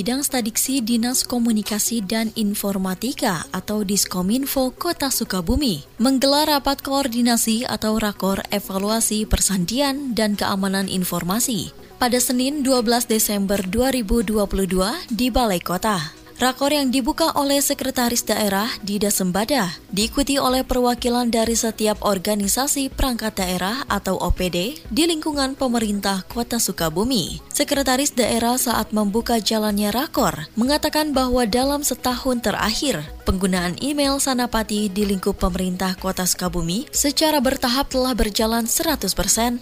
Bidang Stadiksi Dinas Komunikasi dan Informatika atau Diskominfo Kota Sukabumi menggelar rapat koordinasi atau rakor evaluasi persandian dan keamanan informasi pada Senin 12 Desember 2022 di Balai Kota. Rakor yang dibuka oleh Sekretaris Daerah Dida Sembada diikuti oleh perwakilan dari setiap organisasi perangkat daerah atau OPD di lingkungan pemerintah Kota Sukabumi. Sekretaris Daerah saat membuka jalannya Rakor mengatakan bahwa dalam setahun terakhir penggunaan email Sanapati di lingkup pemerintah Kota Sukabumi secara bertahap telah berjalan 100%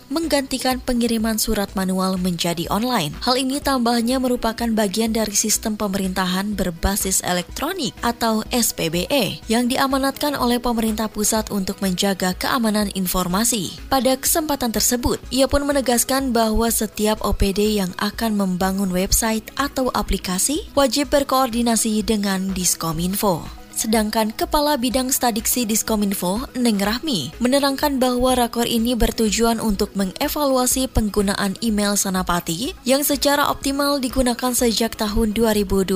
menggantikan pengiriman surat manual menjadi online. Hal ini tambahnya merupakan bagian dari sistem pemerintahan ber berbasis elektronik atau SPBE yang diamanatkan oleh pemerintah pusat untuk menjaga keamanan informasi. Pada kesempatan tersebut, ia pun menegaskan bahwa setiap OPD yang akan membangun website atau aplikasi wajib berkoordinasi dengan Diskominfo. Sedangkan Kepala Bidang Stadiksi Diskominfo, Neng Rahmi, menerangkan bahwa rakor ini bertujuan untuk mengevaluasi penggunaan email Sanapati yang secara optimal digunakan sejak tahun 2021.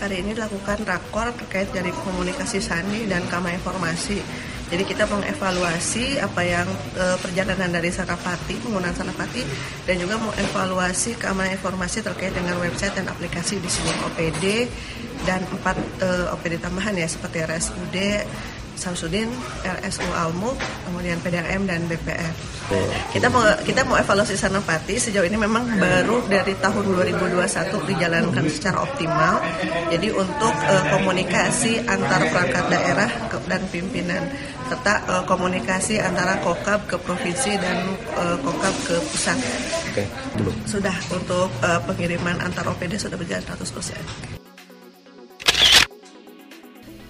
Hari ini dilakukan rakor terkait dari komunikasi sandi dan kama informasi jadi kita mengevaluasi apa yang e, perjalanan dari Sanapati, penggunaan Sanapati, dan juga mengevaluasi keamanan informasi terkait dengan website dan aplikasi di seluruh OPD dan empat e, OPD tambahan ya seperti RSUD, Samsudin, RSU Almu, kemudian PDAM dan BPF. Kita mau kita mau evaluasi Sanapati sejauh ini memang baru dari tahun 2021 dijalankan secara optimal. Jadi untuk uh, komunikasi antar perangkat daerah dan pimpinan serta uh, komunikasi antara kokab ke provinsi dan uh, kokab ke pusat. Oke, belum. Sudah untuk uh, pengiriman antar OPD sudah berjalan 100%.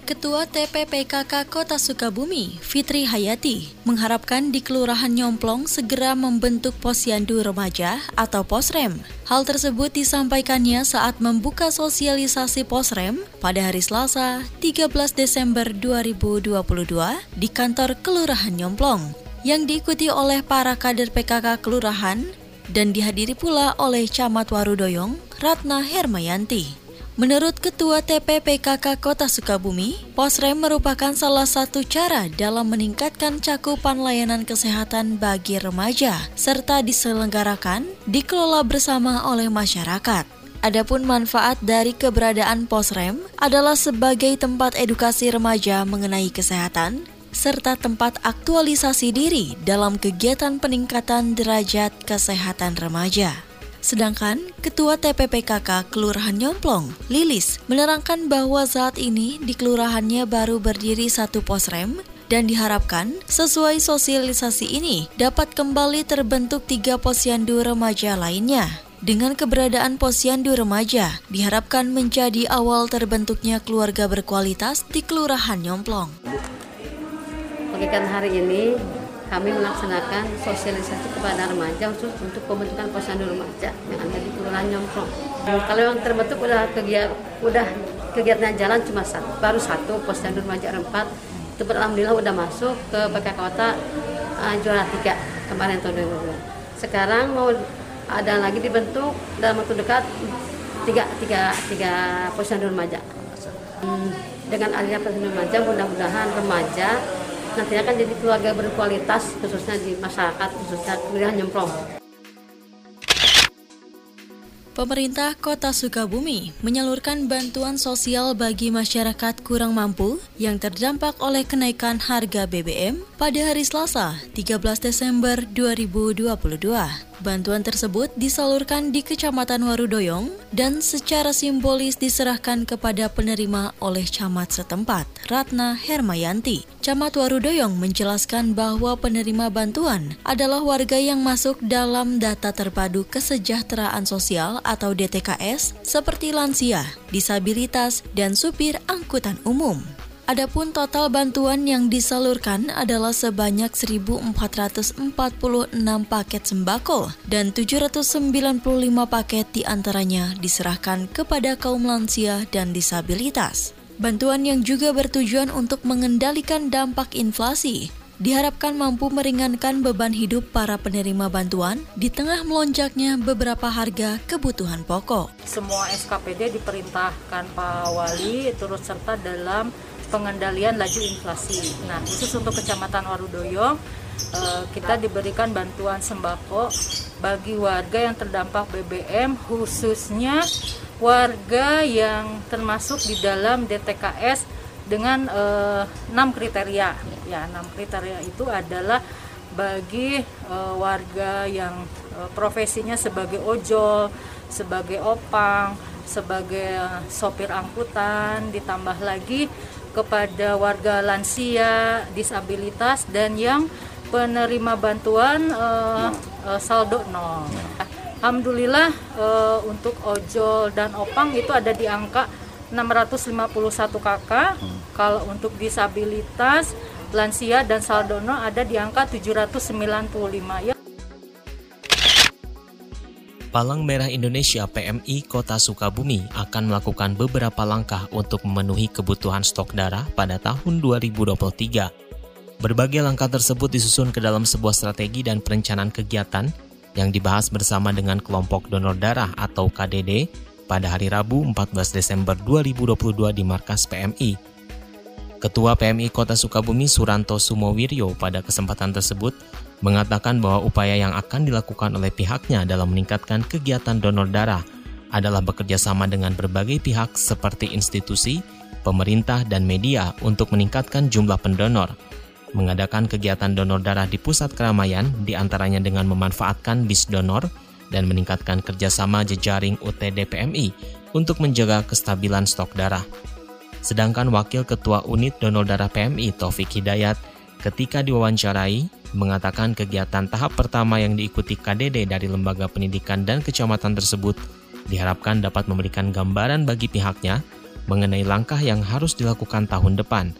Ketua TPPKK Kota Sukabumi, Fitri Hayati, mengharapkan di Kelurahan Nyomplong segera membentuk posyandu remaja atau posrem. Hal tersebut disampaikannya saat membuka sosialisasi posrem pada hari Selasa, 13 Desember 2022 di kantor Kelurahan Nyomplong, yang diikuti oleh para kader PKK Kelurahan dan dihadiri pula oleh Camat Warudoyong, Ratna Hermayanti. Menurut Ketua TPPKK Kota Sukabumi, Posrem merupakan salah satu cara dalam meningkatkan cakupan layanan kesehatan bagi remaja, serta diselenggarakan, dikelola bersama oleh masyarakat. Adapun manfaat dari keberadaan Posrem adalah sebagai tempat edukasi remaja mengenai kesehatan, serta tempat aktualisasi diri dalam kegiatan peningkatan derajat kesehatan remaja. Sedangkan Ketua TPPKK Kelurahan Nyomplong, Lilis, menerangkan bahwa saat ini di kelurahannya baru berdiri satu posrem dan diharapkan sesuai sosialisasi ini dapat kembali terbentuk tiga posyandu remaja lainnya. Dengan keberadaan posyandu remaja, diharapkan menjadi awal terbentuknya keluarga berkualitas di Kelurahan Nyomplong. Bagikan hari ini kami melaksanakan sosialisasi kepada remaja khusus untuk pembentukan posyandu remaja yang ada di Kelurahan Nyomprong. Kalau yang terbentuk udah kegiatan udah kegiatannya jalan cuma satu, baru satu posyandu remaja empat itu alhamdulillah udah masuk ke PK Kota uh, juara tiga kemarin tahun 2022. Sekarang mau ada lagi dibentuk dalam waktu dekat tiga tiga tiga posyandu remaja. Hmm, dengan adanya posyandu remaja mudah-mudahan remaja nantinya akan jadi keluarga berkualitas khususnya di masyarakat khususnya kemudian nyemplung. Pemerintah Kota Sukabumi menyalurkan bantuan sosial bagi masyarakat kurang mampu yang terdampak oleh kenaikan harga BBM pada hari Selasa, 13 Desember 2022. Bantuan tersebut disalurkan di Kecamatan Warudoyong dan secara simbolis diserahkan kepada penerima oleh camat setempat, Ratna Hermayanti. Camat Warudoyong menjelaskan bahwa penerima bantuan adalah warga yang masuk dalam data terpadu kesejahteraan sosial atau DTKS seperti lansia, disabilitas, dan supir angkutan umum. Adapun total bantuan yang disalurkan adalah sebanyak 1.446 paket sembako dan 795 paket di antaranya diserahkan kepada kaum lansia dan disabilitas. Bantuan yang juga bertujuan untuk mengendalikan dampak inflasi diharapkan mampu meringankan beban hidup para penerima bantuan di tengah melonjaknya beberapa harga kebutuhan pokok. Semua SKPD diperintahkan Pak Wali turut serta dalam pengendalian laju inflasi. Nah, khusus untuk Kecamatan Warudoyo, eh, kita diberikan bantuan sembako bagi warga yang terdampak BBM, khususnya warga yang termasuk di dalam DTKS dengan eh, enam kriteria. Ya, enam kriteria itu adalah bagi uh, warga yang uh, profesinya sebagai ojol, sebagai opang, sebagai sopir angkutan, ditambah lagi kepada warga lansia, disabilitas dan yang penerima bantuan uh, uh, saldo nol. Alhamdulillah uh, untuk ojol dan opang itu ada di angka 651 kakak. Kalau untuk disabilitas, lansia dan saldo nol ada di angka 795 ya. Palang Merah Indonesia PMI Kota Sukabumi akan melakukan beberapa langkah untuk memenuhi kebutuhan stok darah pada tahun 2023. Berbagai langkah tersebut disusun ke dalam sebuah strategi dan perencanaan kegiatan yang dibahas bersama dengan kelompok donor darah atau KDD pada hari Rabu 14 Desember 2022 di markas PMI. Ketua PMI Kota Sukabumi Suranto Sumowiryo pada kesempatan tersebut mengatakan bahwa upaya yang akan dilakukan oleh pihaknya dalam meningkatkan kegiatan donor darah adalah bekerja sama dengan berbagai pihak seperti institusi, pemerintah, dan media untuk meningkatkan jumlah pendonor. Mengadakan kegiatan donor darah di pusat keramaian di antaranya dengan memanfaatkan bis donor dan meningkatkan kerjasama jejaring UTD PMI untuk menjaga kestabilan stok darah. Sedangkan Wakil Ketua Unit Donor Darah PMI Taufik Hidayat ketika diwawancarai mengatakan kegiatan tahap pertama yang diikuti KDD dari lembaga pendidikan dan kecamatan tersebut diharapkan dapat memberikan gambaran bagi pihaknya mengenai langkah yang harus dilakukan tahun depan.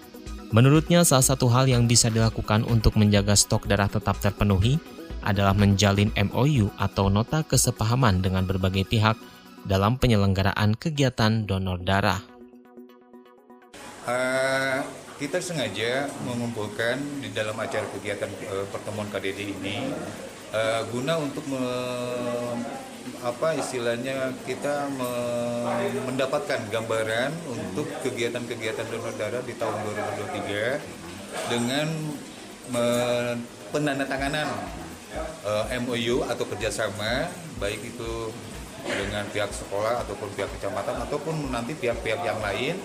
Menurutnya, salah satu hal yang bisa dilakukan untuk menjaga stok darah tetap terpenuhi adalah menjalin MOU atau nota kesepahaman dengan berbagai pihak dalam penyelenggaraan kegiatan donor darah. Kita sengaja mengumpulkan di dalam acara kegiatan uh, pertemuan KDD ini uh, guna untuk me, apa istilahnya kita me, mendapatkan gambaran untuk kegiatan-kegiatan donor darah di tahun 2023 dengan me, penandatanganan uh, MOU atau kerjasama baik itu dengan pihak sekolah ataupun pihak kecamatan ataupun nanti pihak-pihak yang lain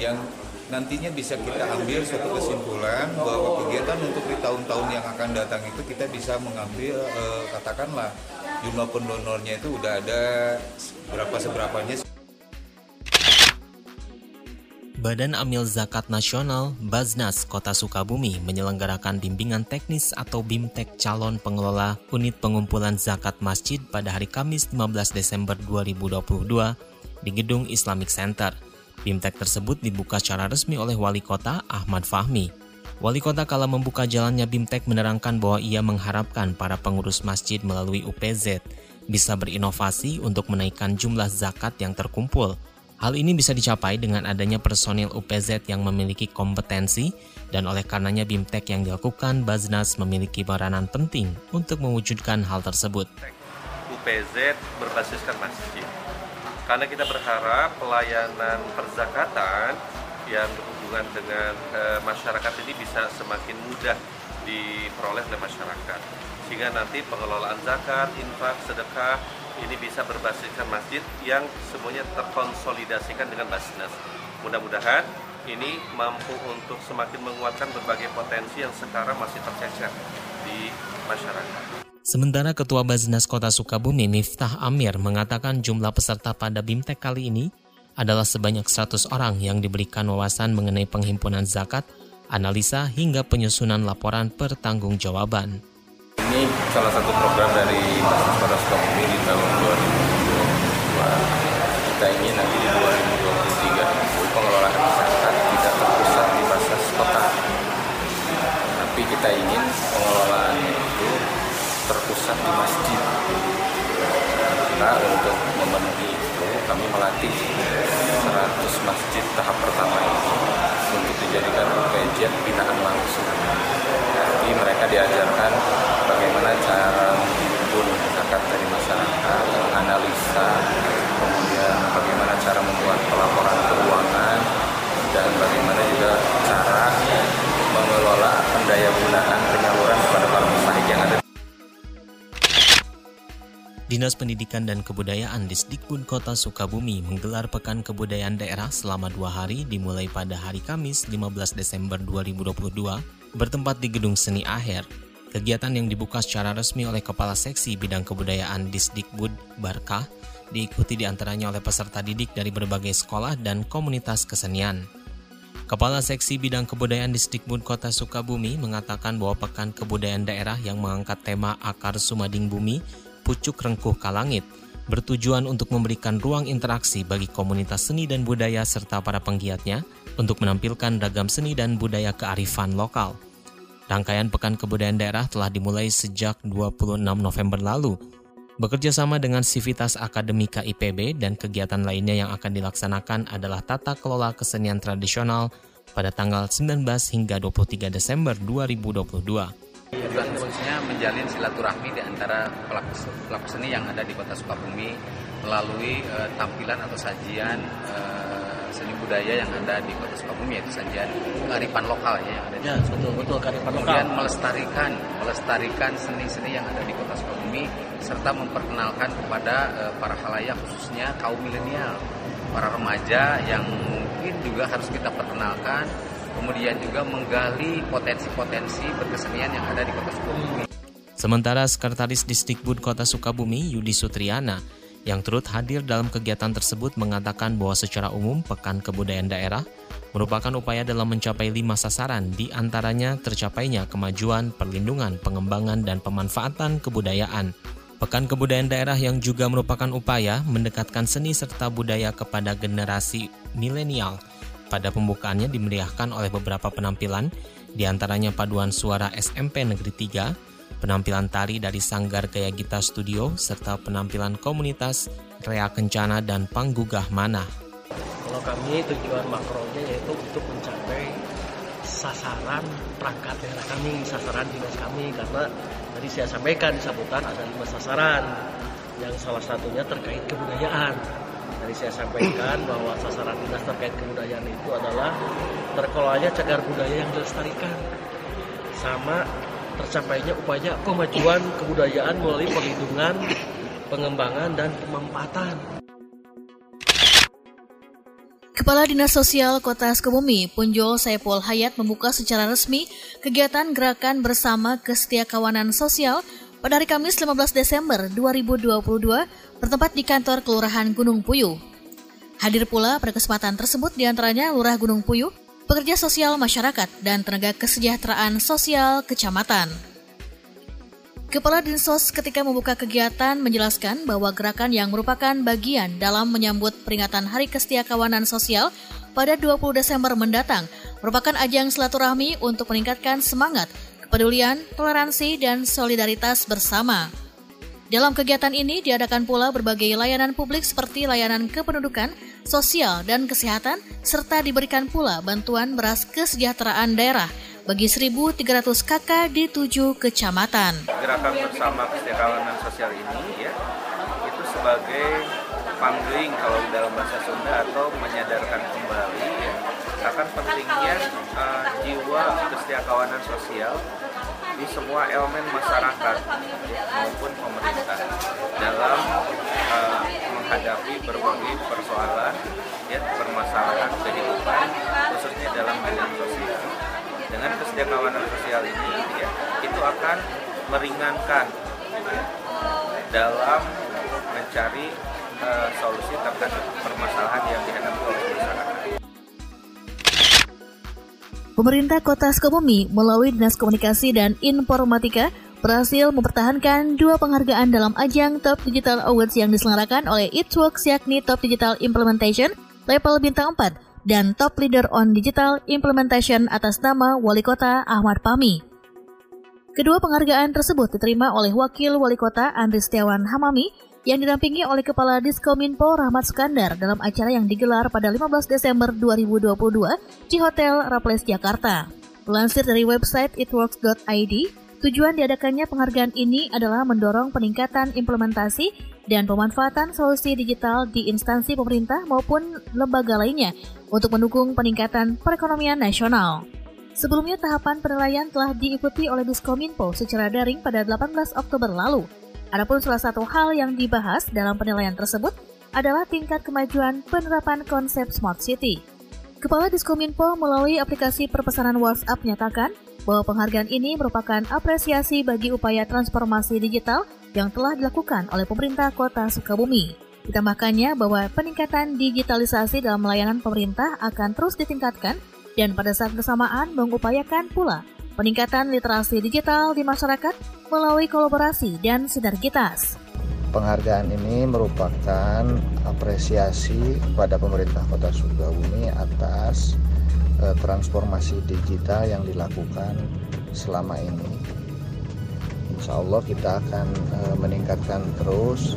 yang nantinya bisa kita ambil suatu kesimpulan bahwa kegiatan untuk di tahun-tahun yang akan datang itu kita bisa mengambil eh, katakanlah jumlah pendonornya itu udah ada berapa seberapanya. Badan Amil Zakat Nasional Baznas Kota Sukabumi menyelenggarakan bimbingan teknis atau BIMTEK calon pengelola unit pengumpulan zakat masjid pada hari Kamis 15 Desember 2022 di Gedung Islamic Center. BIMTEK tersebut dibuka secara resmi oleh Wali Kota Ahmad Fahmi. Wali Kota kala membuka jalannya BIMTEK menerangkan bahwa ia mengharapkan para pengurus masjid melalui UPZ bisa berinovasi untuk menaikkan jumlah zakat yang terkumpul. Hal ini bisa dicapai dengan adanya personil UPZ yang memiliki kompetensi dan oleh karenanya BIMTEK yang dilakukan Baznas memiliki peranan penting untuk mewujudkan hal tersebut. UPZ berbasiskan masjid karena kita berharap pelayanan perzakatan yang berhubungan dengan e, masyarakat ini bisa semakin mudah diperoleh oleh masyarakat sehingga nanti pengelolaan zakat, infak, sedekah ini bisa berbasiskan masjid yang semuanya terkonsolidasikan dengan basnas. Mudah-mudahan ini mampu untuk semakin menguatkan berbagai potensi yang sekarang masih tercecer di masyarakat. Sementara Ketua Baznas Kota Sukabumi Miftah Amir mengatakan jumlah peserta pada BIMTEK kali ini adalah sebanyak 100 orang yang diberikan wawasan mengenai penghimpunan zakat, analisa hingga penyusunan laporan pertanggungjawaban. Ini salah satu program dari Baznas Kota Sukabumi di tahun kita ingin nanti di 2023 pengelolaan masyarakat tidak terpusat di basis kota tapi kita ingin terpusat di masjid. Kita untuk memenuhi itu kami melatih 100 masjid tahap pertama ini untuk dijadikan kajian binaan langsung. Jadi mereka diajarkan bagaimana cara menghimpun zakat dari masyarakat menganalisa kemudian bagaimana cara membuat pelaporan keuangan dan bagaimana juga cara mengelola pendaya gunaan penyaluran kepada para pesaing yang ada Dinas Pendidikan dan Kebudayaan Disdikbud Kota Sukabumi menggelar Pekan Kebudayaan Daerah selama dua hari dimulai pada hari Kamis 15 Desember 2022 bertempat di Gedung Seni Aher. Kegiatan yang dibuka secara resmi oleh Kepala Seksi Bidang Kebudayaan Disdikbud Barkah diikuti di antaranya oleh peserta didik dari berbagai sekolah dan komunitas kesenian. Kepala Seksi Bidang Kebudayaan Disdikbud Kota Sukabumi mengatakan bahwa Pekan Kebudayaan Daerah yang mengangkat tema Akar Sumading Bumi Pucuk Rengkuh Kalangit bertujuan untuk memberikan ruang interaksi bagi komunitas seni dan budaya serta para penggiatnya untuk menampilkan ragam seni dan budaya kearifan lokal. Rangkaian Pekan Kebudayaan Daerah telah dimulai sejak 26 November lalu. Bekerja sama dengan Sivitas Akademika IPB dan kegiatan lainnya yang akan dilaksanakan adalah tata kelola kesenian tradisional pada tanggal 19 hingga 23 Desember 2022. Tujuan khususnya menjalin silaturahmi di antara pelaku, pelaku seni yang ada di kota Sukabumi melalui uh, tampilan atau sajian uh, seni budaya yang ada di kota Sukabumi yaitu sajian kearifan lokal ya yang ada di ya, betul betul kearifan lokal. Kemudian melestarikan melestarikan seni-seni yang ada di kota Sukabumi serta memperkenalkan kepada uh, para halayak khususnya kaum milenial, para remaja yang mungkin juga harus kita perkenalkan kemudian juga menggali potensi-potensi berkesenian yang ada di Kota Sukabumi. Sementara Sekretaris Disdikbud Kota Sukabumi Yudi Sutriana yang turut hadir dalam kegiatan tersebut mengatakan bahwa secara umum Pekan Kebudayaan Daerah merupakan upaya dalam mencapai lima sasaran, di antaranya tercapainya kemajuan, perlindungan, pengembangan, dan pemanfaatan kebudayaan. Pekan Kebudayaan Daerah yang juga merupakan upaya mendekatkan seni serta budaya kepada generasi milenial – pada pembukaannya dimeriahkan oleh beberapa penampilan, di antaranya paduan suara SMP Negeri 3, penampilan tari dari Sanggar Gaya Gita Studio, serta penampilan komunitas Rea Kencana dan Panggugah Mana. Kalau kami tujuan makronya yaitu untuk mencapai sasaran perangkat daerah kami, sasaran dinas kami, karena tadi saya sampaikan di sambutan ada lima sasaran, yang salah satunya terkait kebudayaan Tadi saya sampaikan bahwa sasaran dinas terkait kebudayaan itu adalah terkelolanya cagar budaya yang dilestarikan sama tercapainya upaya kemajuan kebudayaan melalui perlindungan, pengembangan, dan pemanfaatan. Kepala Dinas Sosial Kota Sukabumi, Punjol Saipul Hayat membuka secara resmi kegiatan gerakan bersama kesetiakawanan sosial pada hari Kamis 15 Desember 2022 bertempat di kantor Kelurahan Gunung Puyuh. Hadir pula pada kesempatan tersebut di antaranya Lurah Gunung Puyuh, pekerja sosial masyarakat, dan tenaga kesejahteraan sosial kecamatan. Kepala Dinsos ketika membuka kegiatan menjelaskan bahwa gerakan yang merupakan bagian dalam menyambut peringatan Hari Kesetiakawanan Sosial pada 20 Desember mendatang merupakan ajang silaturahmi untuk meningkatkan semangat kepedulian, toleransi, dan solidaritas bersama. Dalam kegiatan ini diadakan pula berbagai layanan publik seperti layanan kependudukan, sosial, dan kesehatan, serta diberikan pula bantuan beras kesejahteraan daerah bagi 1.300 KK di tujuh kecamatan. Gerakan bersama kesejahteraan sosial ini ya itu sebagai pangling kalau dalam bahasa Sunda atau menyadarkan kembali ya akan pentingnya uh, jiwa kesetiakawanan sosial di semua elemen masyarakat maupun pemerintah. dalam uh, menghadapi berbagai persoalan ya permasalahan kehidupan khususnya dalam bidang sosial. dengan kesetiakawanan sosial ini ya itu akan meringankan ya, dalam mencari uh, solusi terhadap permasalahan yang dihadapi oleh masyarakat. Pemerintah Kota Sukabumi melalui Dinas Komunikasi dan Informatika berhasil mempertahankan dua penghargaan dalam ajang Top Digital Awards yang diselenggarakan oleh Itworks yakni Top Digital Implementation level bintang 4 dan Top Leader on Digital Implementation atas nama Wali Kota Ahmad Pami. Kedua penghargaan tersebut diterima oleh Wakil Wali Kota Andri Setiawan Hamami yang didampingi oleh Kepala Diskominfo Rahmat Sukandar dalam acara yang digelar pada 15 Desember 2022 di Hotel Raples Jakarta. Lansir dari website itworks.id, tujuan diadakannya penghargaan ini adalah mendorong peningkatan implementasi dan pemanfaatan solusi digital di instansi pemerintah maupun lembaga lainnya untuk mendukung peningkatan perekonomian nasional. Sebelumnya tahapan penilaian telah diikuti oleh Diskominfo secara daring pada 18 Oktober lalu. Adapun salah satu hal yang dibahas dalam penilaian tersebut adalah tingkat kemajuan penerapan konsep Smart City. Kepala Diskominfo melalui aplikasi perpesanan WhatsApp menyatakan bahwa penghargaan ini merupakan apresiasi bagi upaya transformasi digital yang telah dilakukan oleh pemerintah kota Sukabumi. Ditambahkannya bahwa peningkatan digitalisasi dalam layanan pemerintah akan terus ditingkatkan dan pada saat bersamaan mengupayakan pula peningkatan literasi digital di masyarakat melalui kolaborasi dan sinergitas. Penghargaan ini merupakan apresiasi kepada pemerintah Kota Sukabumi atas eh, transformasi digital yang dilakukan selama ini. Insya Allah kita akan eh, meningkatkan terus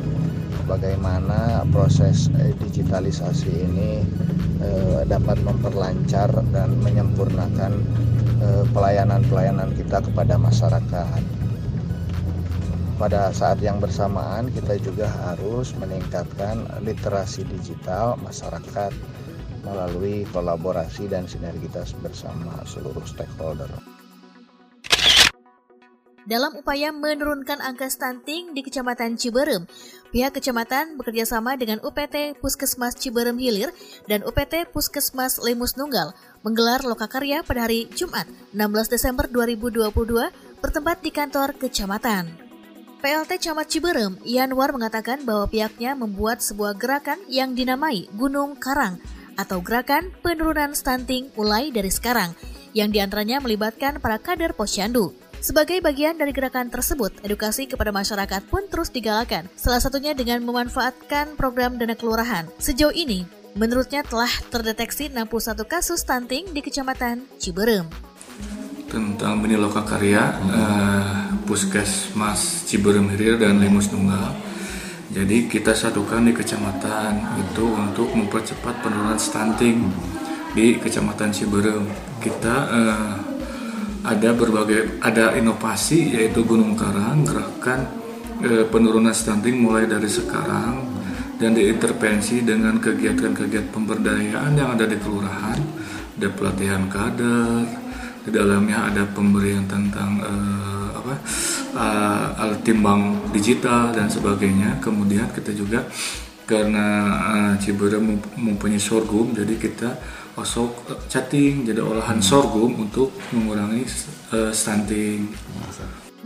bagaimana proses eh, digitalisasi ini eh, dapat memperlancar dan menyempurnakan eh, pelayanan-pelayanan kita kepada masyarakat. Pada saat yang bersamaan kita juga harus meningkatkan literasi digital masyarakat melalui kolaborasi dan sinergitas bersama seluruh stakeholder. Dalam upaya menurunkan angka stunting di Kecamatan Ciberem, pihak kecamatan bekerjasama dengan UPT Puskesmas Ciberem Hilir dan UPT Puskesmas Lemus Nunggal menggelar lokakarya pada hari Jumat 16 Desember 2022 bertempat di kantor kecamatan. PLT Camat Ciberem, Yanwar mengatakan bahwa pihaknya membuat sebuah gerakan yang dinamai Gunung Karang atau Gerakan Penurunan Stunting Mulai Dari Sekarang, yang di antaranya melibatkan para kader posyandu. Sebagai bagian dari gerakan tersebut, edukasi kepada masyarakat pun terus digalakan, salah satunya dengan memanfaatkan program dana kelurahan. Sejauh ini, menurutnya telah terdeteksi 61 kasus stunting di Kecamatan Ciberem. Tentang Bini Loka Karya, uh, Puskesmas Ciberem Hilir dan Lemus Nunggal. Jadi kita satukan di kecamatan itu untuk mempercepat penurunan stunting di Kecamatan Ciberem. Kita uh, ada berbagai ada inovasi yaitu Gunung Karang gerakan e, penurunan stunting mulai dari sekarang dan diintervensi dengan kegiatan-kegiatan pemberdayaan yang ada di kelurahan ada pelatihan kader di dalamnya ada pemberian tentang e, apa e, alat timbang digital dan sebagainya kemudian kita juga karena uh, Ciberem mempunyai sorghum jadi kita osok chatting jadi olahan hmm. sorghum untuk mengurangi uh, stunting.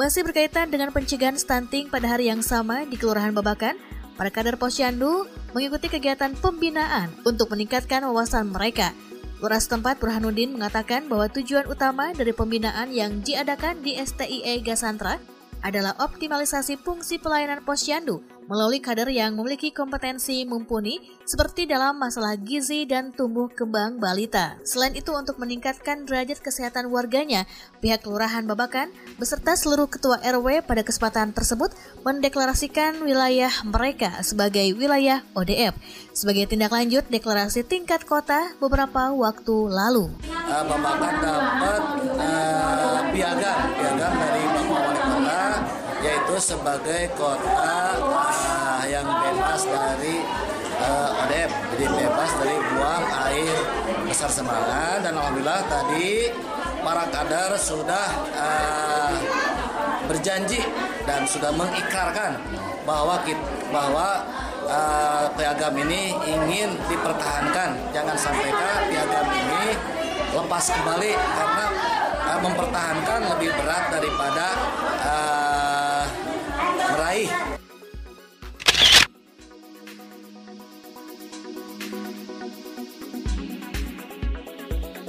Masih berkaitan dengan pencegahan stunting pada hari yang sama di Kelurahan Babakan, para kader posyandu mengikuti kegiatan pembinaan untuk meningkatkan wawasan mereka. Lurah setempat Burhanuddin mengatakan bahwa tujuan utama dari pembinaan yang diadakan di STIE Gasantra adalah optimalisasi fungsi pelayanan posyandu melalui kader yang memiliki kompetensi mumpuni seperti dalam masalah gizi dan tumbuh kembang balita. Selain itu untuk meningkatkan derajat kesehatan warganya, pihak Kelurahan Babakan beserta seluruh ketua RW pada kesempatan tersebut mendeklarasikan wilayah mereka sebagai wilayah ODF sebagai tindak lanjut deklarasi tingkat kota beberapa waktu lalu. Uh, Babakan dapat uh, piagam, piagam dari Bapak Wali Kota yaitu sebagai kota uh, yang bebas dari uh, jadi bebas dari buang air besar sembarangan. Dan alhamdulillah tadi para kader sudah uh, berjanji dan sudah mengikrarkan bahwa kita, bahwa uh, piagam ini ingin dipertahankan. Jangan sampai piagam ini lepas kembali karena uh, mempertahankan lebih berat daripada uh,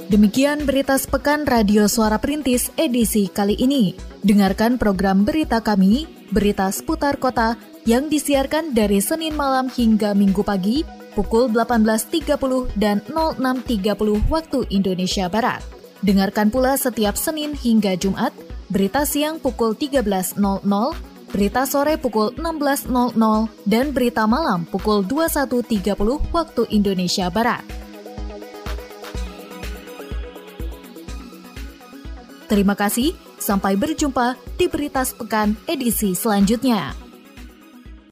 Demikian berita sepekan Radio Suara Perintis edisi kali ini. Dengarkan program berita kami, berita seputar kota, yang disiarkan dari Senin malam hingga Minggu pagi pukul 18.30 dan 06.30 waktu Indonesia Barat. Dengarkan pula setiap Senin hingga Jumat, berita siang pukul 13.00, berita sore pukul 16.00, dan berita malam pukul 21.30 waktu Indonesia Barat. Terima kasih, sampai berjumpa di Berita Sepekan edisi selanjutnya.